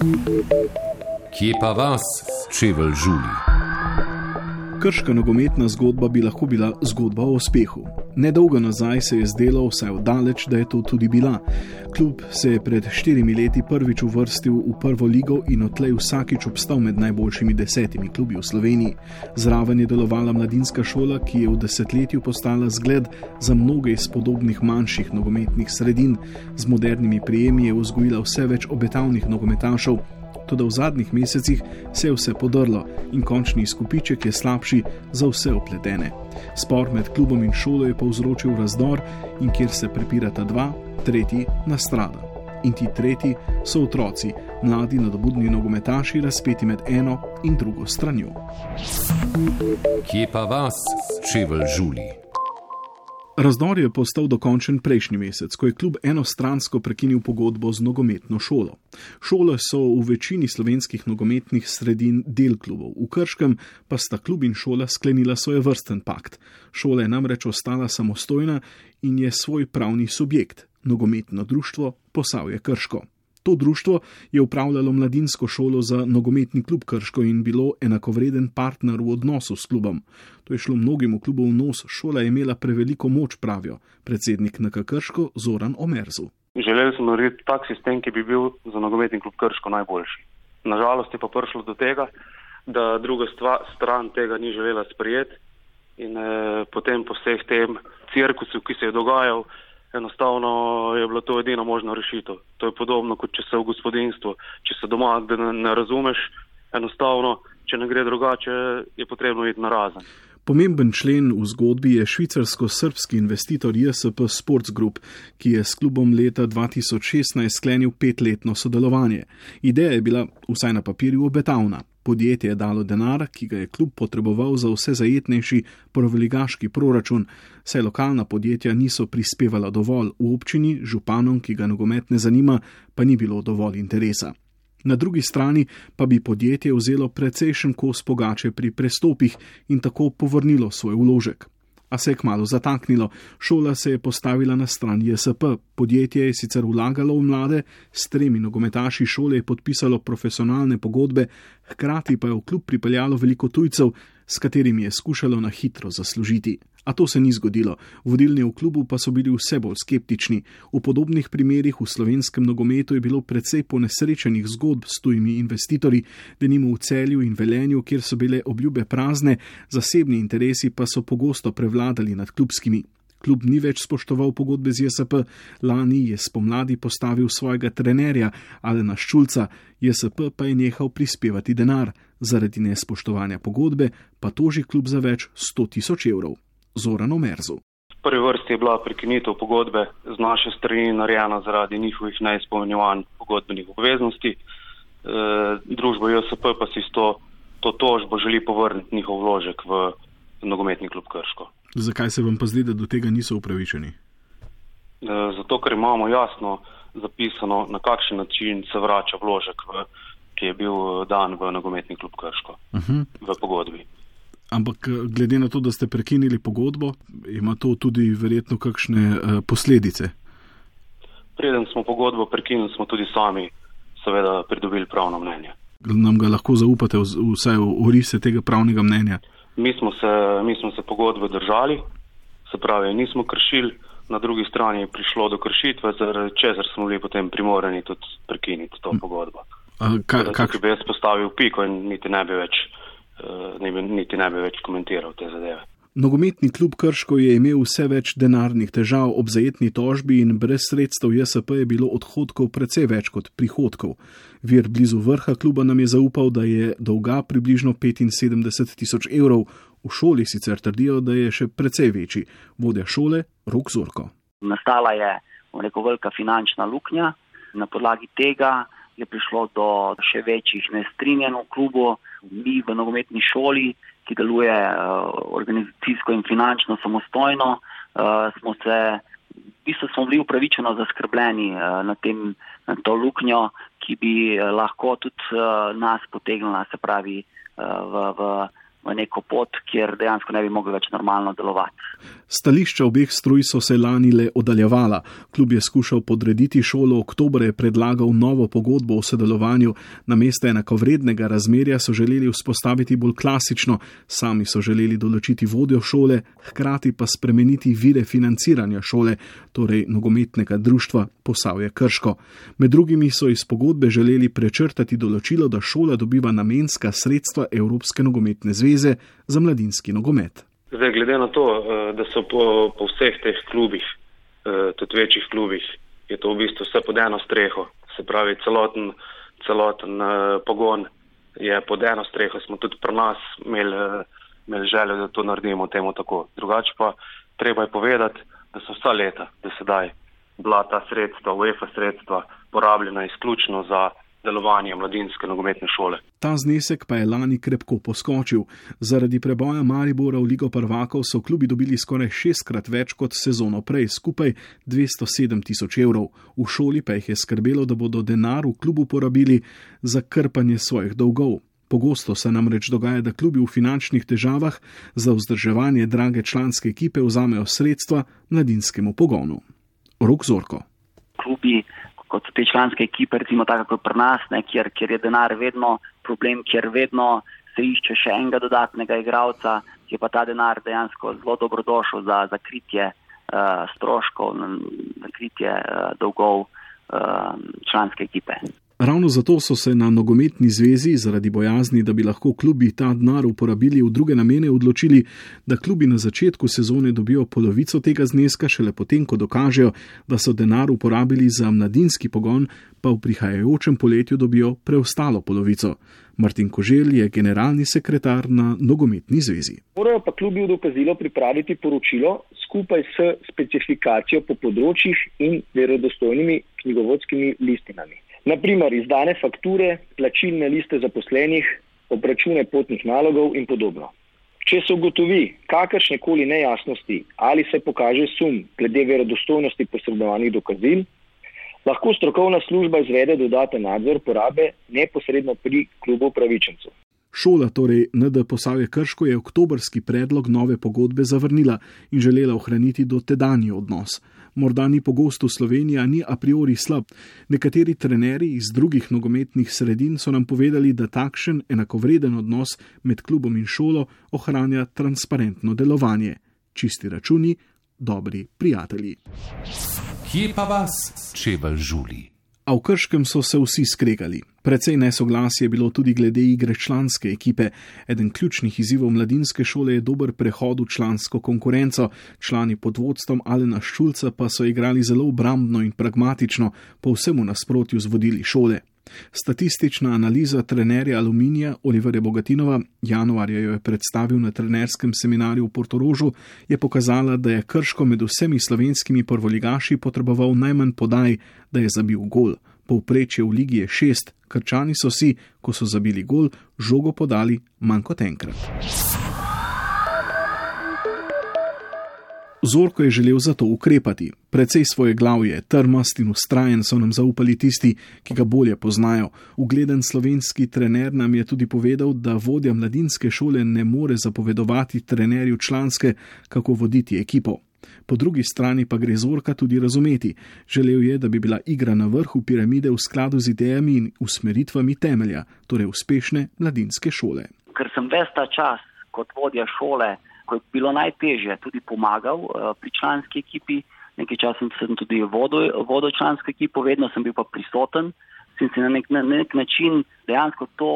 Kje pa vas, čevelj žuli? Krška nogometna zgodba bi lahko bila zgodba o uspehu. Nedolgo nazaj se je zdelo, vsaj oddaleč, da je to tudi bila. Klub se je pred štirimi leti prvič uvrstil v prvo ligo in odtlej vsakič obstal med najboljšimi desetimi klubi v Sloveniji. Zraven je delovala mladinska šola, ki je v desetletju postala zgled za mnoge iz podobnih manjših nogometnih sredin. Z modernimi prijemi je vzgojila vse več obetavnih nogometašov. Tudi v zadnjih mesecih se je vse podrlo in končni izkupiček je slabši za vse opletene. Spor med klubom in šolo je povzročil razdor, in kjer se prepirata dva, tretji nastrada. In ti tretji so otroci, mladi nadobudni nogometaši, razpeti med eno in drugo stranjo. Kje pa vas, čevelj žuli? Razdor je postal dokončen prejšnji mesec, ko je klub enostransko prekinil pogodbo z nogometno šolo. Šole so v večini slovenskih nogometnih sredin del klubov, v Krškem pa sta klub in šola sklenila svoj vrsten pakt. Šola je namreč ostala samostojna in je svoj pravni subjekt, nogometno društvo Posavje Krško. To društvo je upravljalo mladinsko šolo za nogometni klub Krško in bilo enakovreden partner v odnosu s klubom. To je šlo mnogim v klubu v nos, šola je imela preveliko moč, pravijo predsednik NK Krško Zoran Omerzu. Želeli smo narediti tak sistem, ki bi bil za nogometni klub Krško najboljši. Nažalost je pa prišlo do tega, da druga stva, stran tega ni želela sprijeti in eh, potem po vseh tem cirkusu, ki se je dogajal, enostavno je bila to edina možna rešitev. To je podobno kot če se v gospodinstvu, če se doma ne, ne razumeš, enostavno, če ne gre drugače, je potrebno iti na razen. Pomemben člen v zgodbi je švicarsko-srpski investitor JSP Sports Group, ki je s klubom leta 2016 sklenil petletno sodelovanje. Ideja je bila, vsaj na papirju, obetavna. Podjetje je dalo denar, ki ga je klub potreboval za vse zajetnejši prvoligaški proračun, saj lokalna podjetja niso prispevala dovolj v občini, županom, ki ga nogomet ne zanima, pa ni bilo dovolj interesa. Na drugi strani pa bi podjetje vzelo precejšen kos pogače pri prestopih in tako povrnilo svoj vložek. A se je kmalo zataknilo, šola se je postavila na stran JSP, podjetje je sicer vlagalo v mlade, s tremi nogometaši šole je podpisalo profesionalne pogodbe, hkrati pa je v klub pripeljalo veliko tujcev, s katerimi je skušalo na hitro zaslužiti. A to se ni zgodilo, vodilni v klubu pa so bili vse bolj skeptični. V podobnih primerih v slovenskem nogometu je bilo precej ponesrečenih zgodb s tujimi investitorji, denimo v celju in velenju, kjer so bile obljube prazne, zasebni interesi pa so pogosto prevladali nad klubskimi. Klub ni več spoštoval pogodbe z JSP, lani je spomladi postavil svojega trenerja Alena Ščulca, JSP pa je nehal prispevati denar, zaradi nespoštovanja pogodbe pa toži klub za več 100 tisoč evrov. Zorano Merzu. V prvi vrsti je bila prekinitev pogodbe z naše strani narejena zaradi njihovih neizpolnjevanj pogodbenih obveznosti. E, družba JSP pa si s to, to tožbo želi povrniti njihov vložek v nogometni klub Krško. Zakaj se vam pa zdi, da do tega niso upravičeni? E, zato, ker imamo jasno zapisano, na kakšen način se vrača vložek, v, ki je bil dan v nogometni klub Krško uh -huh. v pogodbi. Ampak eh, glede na to, da ste prekinili pogodbo, ima to tudi verjetno kakšne uh, posledice. Preden smo pogodbo prekinili, smo tudi sami seveda pridobili pravno mnenje. Nam ga lahko zaupate vsaj v orise tega pravnega mnenja? Mi smo se, mi smo se pogodbe držali, se pravi, nismo kršili, na drugi strani je prišlo do kršitve, zaradi česar smo bili potem primorani tudi prekiniti to pogodbo. Kak bi jaz postavil piko in niti ne bi več ne bi, niti ne bi več komentiral te zadeve. Nogometni klub Krško je imel vse več denarnih težav ob zajetni tožbi in brez sredstev JSP je bilo odhodkov precej več kot prihodkov. Vir blizu vrha kluba nam je zaupal, da je dolga približno 75 tisoč evrov, v šoli sicer trdijo, da je še precej večji. Vodja šole Rok Zorko. Nastala je rekel, velika finančna luknja, na podlagi tega je prišlo do še večjih nestrinjen v klubu. Mi v nogometni šoli, ki deluje uh, organizacijsko in finančno samostojno, uh, smo se, v bistvu smo bili upravičeno zaskrbljeni uh, na, tem, na to luknjo, ki bi lahko tudi nas potegnila, se pravi, v v neko pot, kjer dejansko ne bi mogli več normalno delovati. Stališča obeh struj so se lani le oddaljevala. Klub je skušal podrediti šolo, oktober je predlagal novo pogodbo o sodelovanju, na mesto enakovrednega razmerja so želeli vzpostaviti bolj klasično, sami so želeli določiti vodjo šole, hkrati pa spremeniti vire financiranja šole, torej nogometnega društva Posavje Krško. Med drugimi so iz pogodbe želeli prečrtati določilo, da šola dobiva namenska sredstva Evropske nogometne zveze za mladinski nogomet. Zdaj, glede na to, eh, da so po, po vseh teh klubih, eh, tudi večjih klubih, je to v bistvu vse pod eno streho, se pravi celoten, celoten eh, pogon je pod eno streho, smo tudi pri nas imeli, imeli željo, da to naredimo temu tako. Drugače pa treba je povedati, da so vsa leta, da sedaj bila ta sredstva, UEFA sredstva, porabljena izključno za delovanje mladinske nogometne šole. Ta znesek pa je lani krepko poskočil. Zaradi preboja Maribora v Ligo prvakov so klubi dobili skoraj šestkrat več kot sezono prej, skupaj 207 tisoč evrov. V šoli pa jih je skrbelo, da bodo denar v klubu porabili za krpanje svojih dolgov. Pogosto se namreč dogaja, da klubi v finančnih težavah za vzdrževanje drage članske ekipe vzamejo sredstva mladinskemu pogonu. Rok Zorko. Klubi kot te članske ekipe, recimo tako kot pri nas, ne, kjer, kjer je denar vedno problem, kjer vedno se išče še enega dodatnega igralca, je pa ta denar dejansko zelo dobrodošel za zakritje uh, stroškov, za kritje uh, dolgov uh, članske ekipe. Ravno zato so se na nogometni zvezi, zaradi bojazni, da bi lahko klubi ta denar uporabili v druge namene, odločili, da klubi na začetku sezone dobijo polovico tega zneska, šele potem, ko dokažejo, da so denar uporabili za mladinski pogon, pa v prihajajočem poletju dobijo preostalo polovico. Martin Kožel je generalni sekretar na nogometni zvezi. Morajo pa klubi v dokazilo pripraviti poročilo skupaj s specifikacijo po področjih in verodostojnimi knjigovodskimi listinami. Naprimer, izdane fakture, plačilne liste zaposlenih, obračune potnih nalogov in podobno. Če se ugotovi kakršne koli nejasnosti ali se pokaže sum glede verodostojnosti posredovanih dokazil, lahko strokovna služba izvede dodaten nadzor porabe neposredno pri klubu upravičencev. Šola, torej ND Posavje Krško, je oktobrski predlog nove pogodbe zavrnila in želela ohraniti dotedanji odnos morda ni pogosto Slovenija, ni a priori slab. Nekateri trenerji iz drugih nogometnih sredin so nam povedali, da takšen enakovreden odnos med klubom in šolo ohranja transparentno delovanje. Čisti računi, dobri prijatelji. Kje pa vas, če vas žuli? A v Krškem so se vsi skregali. Predvsej nesoglasje je bilo tudi glede igre članske ekipe. Eden ključnih izzivov mladinske šole je dober prehod v člansko konkurenco. Člani pod vodstvom Alena Šulca pa so igrali zelo obrambno in pragmatično, povsem v nasprotju z vodili šole. Statistična analiza trenerja Aluminija Oliverja Bogatinova, januarja jo je predstavil na trenerskem seminarju v Portorožu, je pokazala, da je Krško med vsemi slovenskimi prvoligaši potreboval najmanj podaj, da je zabil gol. Povprečje v ligi je šest, krčani so si, ko so zabili gol, žogo podali manj kot enkrat. Zorko je želel zato ukrepati. Predvsej svoje glavje, trmast in ustrajen so nam zaupali tisti, ki ga bolje poznajo. Ugleden slovenski trener nam je tudi povedal, da vodja mladinske šole ne more zapovedovati trenerju članske, kako voditi ekipo. Po drugi strani pa gre Zorka tudi razumeti. Želel je, da bi bila igra na vrhu piramide v skladu z idejami in usmeritvami temelja, torej uspešne mladinske šole. Ker sem ves ta čas kot vodja šole ko je bilo najtežje, tudi pomagal uh, pri članski ekipi. Nekaj časa sem tudi vodil, vodil člansko ekipo, vedno sem bil pa prisoten, sem si na nek, na nek način dejansko to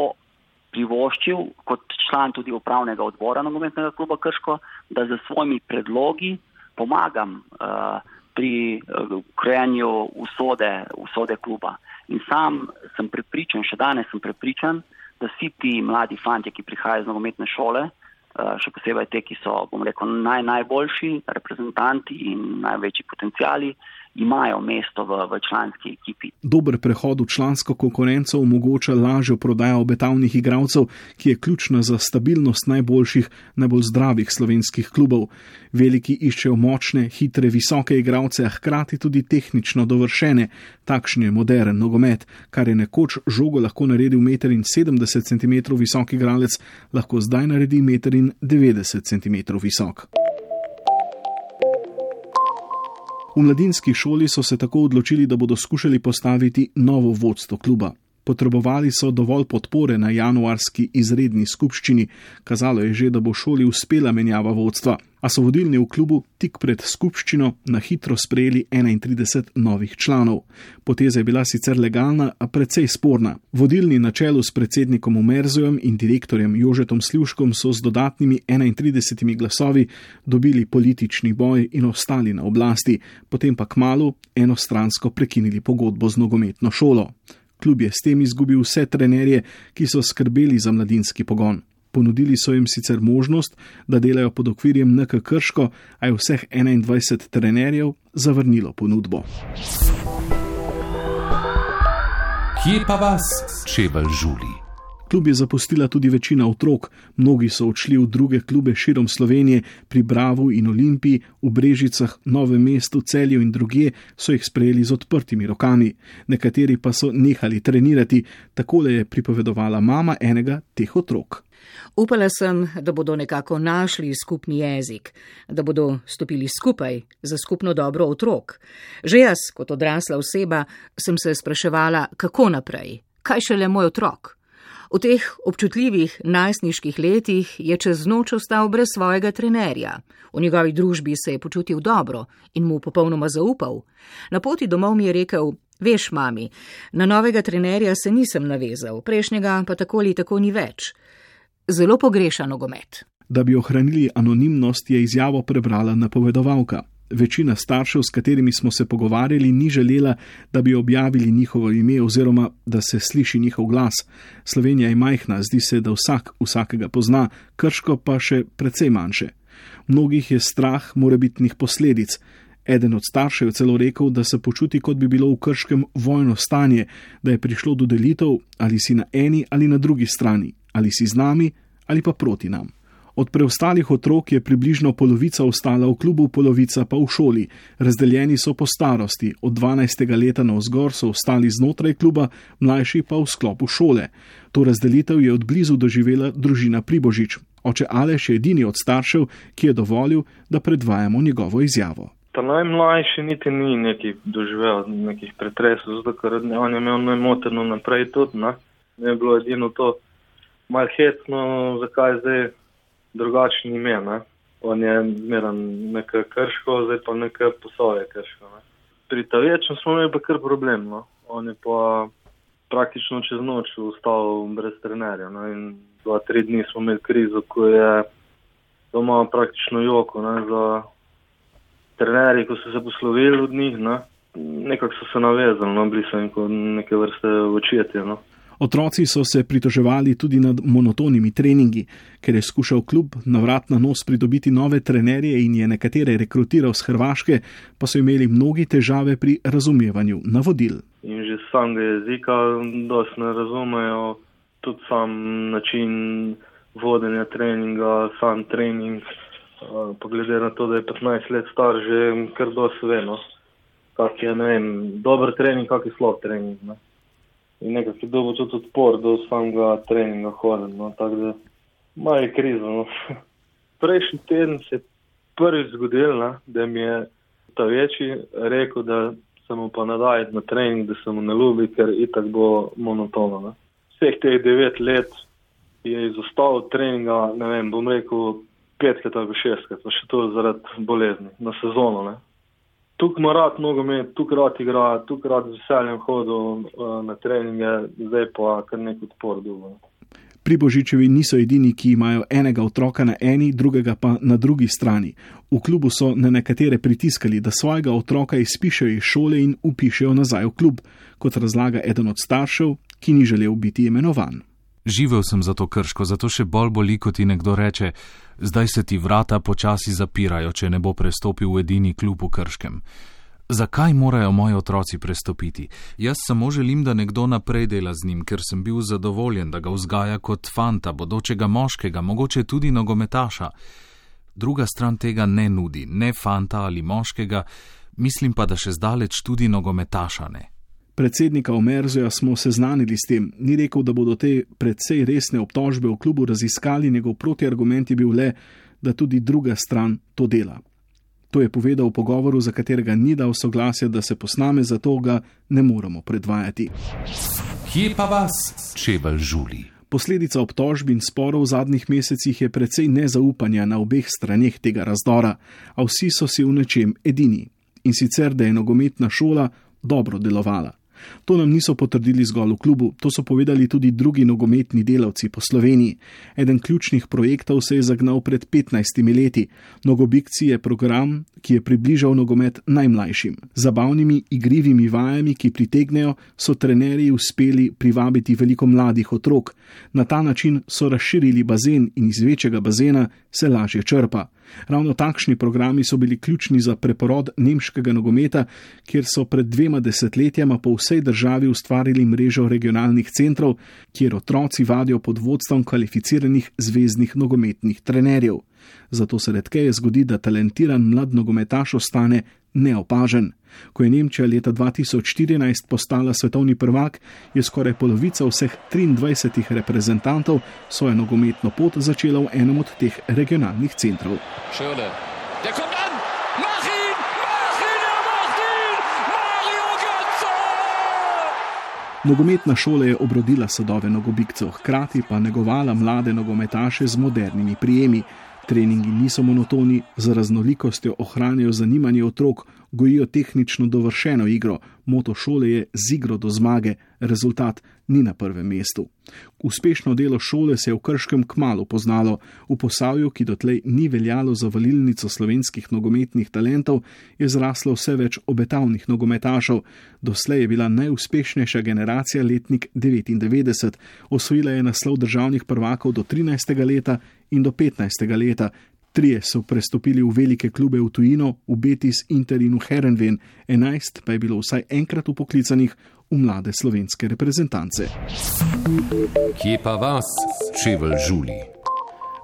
privoščil kot član tudi upravnega odbora nogometnega kluba Krško, da za svojimi predlogi pomagam uh, pri uh, krejanju usode, usode kluba. In sam sem prepričan, še danes sem prepričan, da vsi ti mladi fanti, ki prihajajo iz nogometne šole, Eh, še posebej te, ki so, bom rekel, naj, najboljši reprezentanti in največji potencijali, imajo mesto v, v članski ekipi. Dober prehod v člansko konkurenco omogoča lažjo prodajo obetavnih igralcev, ki je ključna za stabilnost najboljših, najbolj zdravih slovenskih klubov. Veliki iščejo močne, hitre, visoke igralce, a hkrati tudi tehnično dovršene. Takšen je modern nogomet, kar je nekoč žogo lahko naredil 1,70 cm visok igralec, lahko zdaj naredi 1,90 cm visok. V mladinski šoli so se tako odločili, da bodo skušali postaviti novo vodstvo kluba. Potrebovali so dovolj podpore na januarski izredni skupščini, kazalo je že, da bo šoli uspela menjava vodstva, a so vodilni v klubu tik pred skupščino na hitro sprejeli 31 novih članov. Poteza je bila sicer legalna, a precej sporna. Vodilni na čelu s predsednikom Umerzojem in direktorjem Jožetom Sljuškom so z dodatnimi 31 glasovi dobili politični boj in ostali na oblasti, potem pa k malu enostransko prekinili pogodbo z nogometno šolo. Klub je s tem izgubil vse trenerje, ki so skrbeli za mladinski pogon. Ponudili so jim sicer možnost, da delajo pod okvirjem NK Krško, a je vseh 21 trenerjev zavrnilo ponudbo. Kje pa vas, čebel žuli? Klub je zapustila tudi večina otrok, mnogi so odšli v druge klube širom Slovenije, pri Bravo in Olimpiji, v Brežicah, Novem mestu, Celju in druge so jih sprejeli z odprtimi rokami. Nekateri pa so nehali trenirati, takole je pripovedovala mama enega teh otrok. Upala sem, da bodo nekako našli skupni jezik, da bodo stopili skupaj za skupno dobro otrok. Že jaz, kot odrasla oseba, sem se spraševala, kako naprej, kaj šele moj otrok. V teh občutljivih najstniških letih je čez noč ostal brez svojega trenerja. V njegovi družbi se je počutil dobro in mu popolnoma zaupal. Na poti domov mi je rekel: Veš, mami, na novega trenerja se nisem navezal, prejšnjega pa tako ali tako ni več. Zelo pogreša nogomet. Da bi ohranili anonimnost, je izjavo prebrala napovedovalka. Večina staršev, s katerimi smo se pogovarjali, ni želela, da bi objavili njihovo ime oziroma da se sliši njihov glas. Slovenija je majhna, zdi se, da vsak vsakega pozna, krško pa še precej manjše. Mnogih je strah morebitnih posledic. Eden od staršev je celo rekel, da se počuti, kot bi bilo v krškem vojno stanje, da je prišlo do delitev ali si na eni ali na drugi strani, ali si z nami ali pa proti nam. Od preostalih otrok je približno polovica ostala v klubu, polovica pa v šoli. Razdeljeni so po starosti, od 12. leta na vzgor so ostali znotraj kluba, mlajši pa v sklopu šole. To razdelitev je od blizu doživela družina Pribožič. Oče Aleš je edini od staršev, ki je dovolil, da predvajamo njegovo izjavo. Ta najmlajši niti ni neki doživel nekih pretresov, zato ker on je imel nemoteno naprej tudi, ne, je bilo edino to malhecno, zakaj zdaj drugačni ime. Ne? On je zmeren nekaj krško, zdaj pa nekaj posoje krško. Ne? Pri Tavečem smo imeli pa kar problem. No? On je pa praktično čez noč ustal brez trenerja. No? In dva, tri dni smo imeli krizo, ko je doma praktično joko ne? za trenerji, ko so se poslovili od njih. Ne? Nekako so se navezali, no, bili so jim kot neke vrste očetje. No. Otroci so se pritoževali tudi nad monotonimi treningi, ker je skušal klub na vrat na nos pridobiti nove trenerje in je nekatere rekrutiral z Hrvaške, pa so imeli mnogi težave pri razumevanju navodil. In že samega jezika dosti ne razumejo, tudi sam način vodenja treninga, sam trening. Pa glede na to, da je 15 let star, že kar dosti veno, kak je, ne vem, dober trening, kak je slab trening. Ne in nekako je dobil tudi odpor do samega treninga hoditi. No, tako da malo je krizo. No. Prejšnji teden se je prvič zgodil, na, da mi je ta večji rekel, da se mu pa nadaj na trening, da se mu ne ljubi, ker itak bo monotono. Na. Vseh teh devet let je izostal od treninga, ne vem, bom rekel petkrat ali šestkrat, pa še to zaradi bolezni na sezono. Ne tukaj ima rad nogomet, tukaj rad igra, tukaj rad z veseljem hodil uh, na treninge, zdaj pa kar nek odpor dugo. Pri Božičevi niso edini, ki imajo enega otroka na eni, drugega pa na drugi strani. V klubu so na nekatere pritiskali, da svojega otroka izpišejo iz šole in upišejo nazaj v klub, kot razlaga eden od staršev, ki ni želel biti imenovan. Živel sem za to krško, zato še bolj boli, kot ti nekdo reče: Zdaj se ti vrata počasi zapirajo, če ne bo prestopil v edini klub v krškem. Zakaj morajo moji otroci prestopiti? Jaz samo želim, da nekdo naprej dela z njim, ker sem bil zadovoljen, da ga vzgaja kot fanta, bodočega moškega, mogoče tudi nogometaša. Druga stran tega ne nudi, ne fanta ali moškega, mislim pa, da še zdaleč tudi nogometaša ne. Predsednika Omerzoja smo seznanili s tem, ni rekel, da bodo te predvsej resne obtožbe v klubu raziskali, njegov protiargument je bil le, da tudi druga stran to dela. To je povedal v pogovoru, za katerega ni dal soglasja, da se posname, zato ga ne moremo predvajati. Kje pa vas, čebel žuli? Posledica obtožb in sporov v zadnjih mesecih je precej nezaupanja na obeh straneh tega razdora, a vsi so si v nečem edini in sicer, da je nogometna šola dobro delovala. To nam niso potrdili zgolj v klubu, to so povedali tudi drugi nogometni delavci po Sloveniji. Eden ključnih projektov se je zagnal pred 15 leti. Nogobikci je program, ki je približal nogomet najmlajšim. Zabavnimi, igrivimi vajami, ki pritegnejo, so trenerji uspeli privabiti veliko mladih otrok. Na ta način so razširili bazen in iz večjega bazena se lažje črpa. Ravno takšni programi so bili ključni za preporod nemškega nogometa, kjer so pred dvema desetletjama po vsej državi ustvarili mrežo regionalnih centrov, kjer otroci vadijo pod vodstvom kvalificiranih zvezdnih nogometnih trenerjev. Zato se redkeje zgodi, da talentiran mlad nogometaš ostane neopažen. Ko je Nemčija leta 2014 postala svetovni prvak, je skoraj polovica vseh 23 reprezentantov svojo nogometno pot začela v enem od teh regionalnih centrov. Šele. Nogometna šola je obrodila sadove nogobikcev, hkrati pa negovala mlade nogometaše z modernimi prijemi. Treningi niso monotoni, z raznolikostjo ohranjajo zanimanje otrok, gojijo tehnično dovršeno igro, moto šole je z igro do zmage, rezultat ni na prvem mestu. Uspešno delo šole se je v Krškem kmalo poznalo, v posavju, ki dotlej ni veljalo za valilnico slovenskih nogometnih talentov, je zraslo vse več obetavnih nogometašov. Doslej je bila najuspešnejša generacija letnik 99, osvojila je naslov državnih prvakov do 13. leta in do 15. leta, Trije so prestopili v velike klube v tujino, v Betis, Inter in v Herenven, enajst pa je bilo vsaj enkrat upoklicanih v mlade slovenske reprezentance. Kje pa vas, čevelj žuli?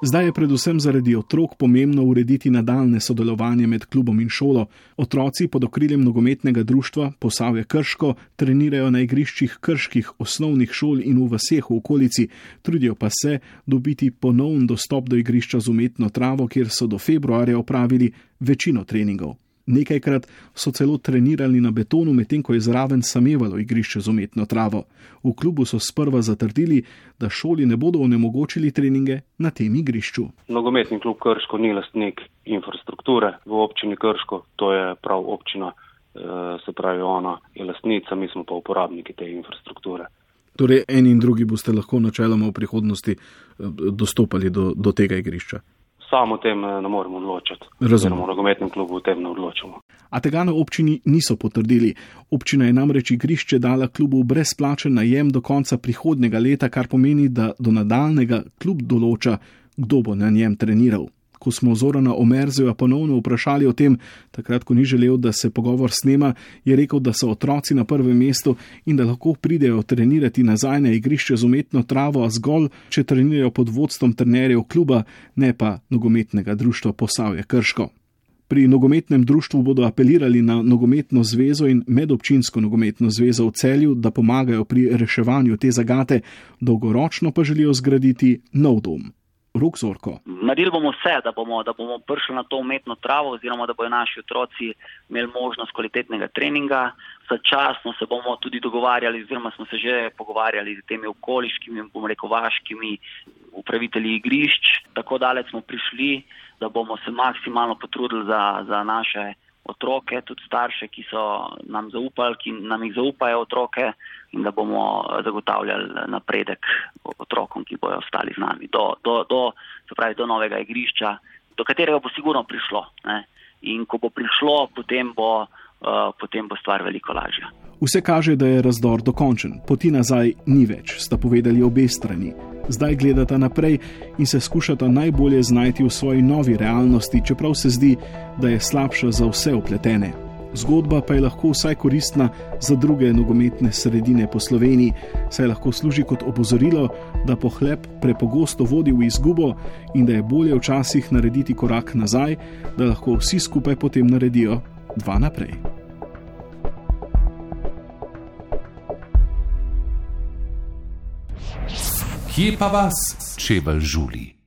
Zdaj je predvsem zaradi otrok pomembno urediti nadaljne sodelovanje med klubom in šolo. Otroci pod okriljem nogometnega društva Posavje Krško trenirajo na igriščih krških osnovnih šol in v vseh v okolici, trudijo pa se dobiti ponovn dostop do igrišča z umetno travo, kjer so do februarja opravili večino treningov. Nekajkrat so celo trenirali na betonu, medtem ko je zraven samevalo igrišče z umetno travo. V klubu so sprva zatrdili, da šoli ne bodo onemogočili treninge na tem igrišču. Nogometni klub Krško ni lastnik infrastrukture v občini Krško, to je prav občina, eh, se pravi ona je lastnica, mi smo pa uporabniki te infrastrukture. Torej, en in drugi boste lahko načeloma v prihodnosti eh, dostopali do, do tega igrišča samo o tem eh, ne moremo odločiti. Razumemo, v nogometnem klubu o tem ne odločamo. A tega na občini niso potrdili. Občina je namreč igrišče dala klubu brezplačen najem do konca prihodnega leta, kar pomeni, da do nadaljnega klub določa, kdo bo na njem treniral ko smo Zorana Omerzeja ponovno vprašali o tem, takrat, ko ni želel, da se pogovor snema, je rekel, da so otroci na prvem mestu in da lahko pridejo trenirati nazaj na igrišče z umetno travo, zgolj, če trenirajo pod vodstvom trenerjev kluba, ne pa nogometnega društva Posavje Krško. Pri nogometnem društvu bodo apelirali na nogometno zvezo in medobčinsko nogometno zvezo v celju, da pomagajo pri reševanju te zagate, dolgoročno pa želijo zgraditi nov dom rok zorko. Naredili bomo vse, da bomo, da bomo prišli na to umetno travo, oziroma da bodo naši otroci imeli možnost kvalitetnega treninga. Začasno se bomo tudi dogovarjali, oziroma smo se že pogovarjali z temi okoliškimi, bomo rekel, vaškimi upravitelji igrišč. Tako daleč smo prišli, da bomo se maksimalno potrudili za, za naše otroke, tudi starše, ki so nam zaupali, ki nam jih zaupajo otroke in da bomo zagotavljali napredek otrokom, ki bojo ostali z nami, do, do, do, pravi, do novega igrišča, do katerega bo sigurno prišlo. Ne? In ko bo prišlo, potem bo, uh, potem bo stvar veliko lažja. Vse kaže, da je razdor dokončen, poti nazaj ni več, sta povedali obe strani. Zdaj gledata naprej in se skušata najbolje znajti v svoji novi realnosti, čeprav se zdi, da je slabša za vse upletene. zgodba pa je lahko vsaj koristna za druge nogometne sredine po Sloveniji, saj lahko služi kot opozorilo, da pohleb prepogosto vodi v izgubo in da je bolje včasih narediti korak nazaj, da lahko vsi skupaj potem naredijo dva naprej. Kje pa vas čevelj žuli?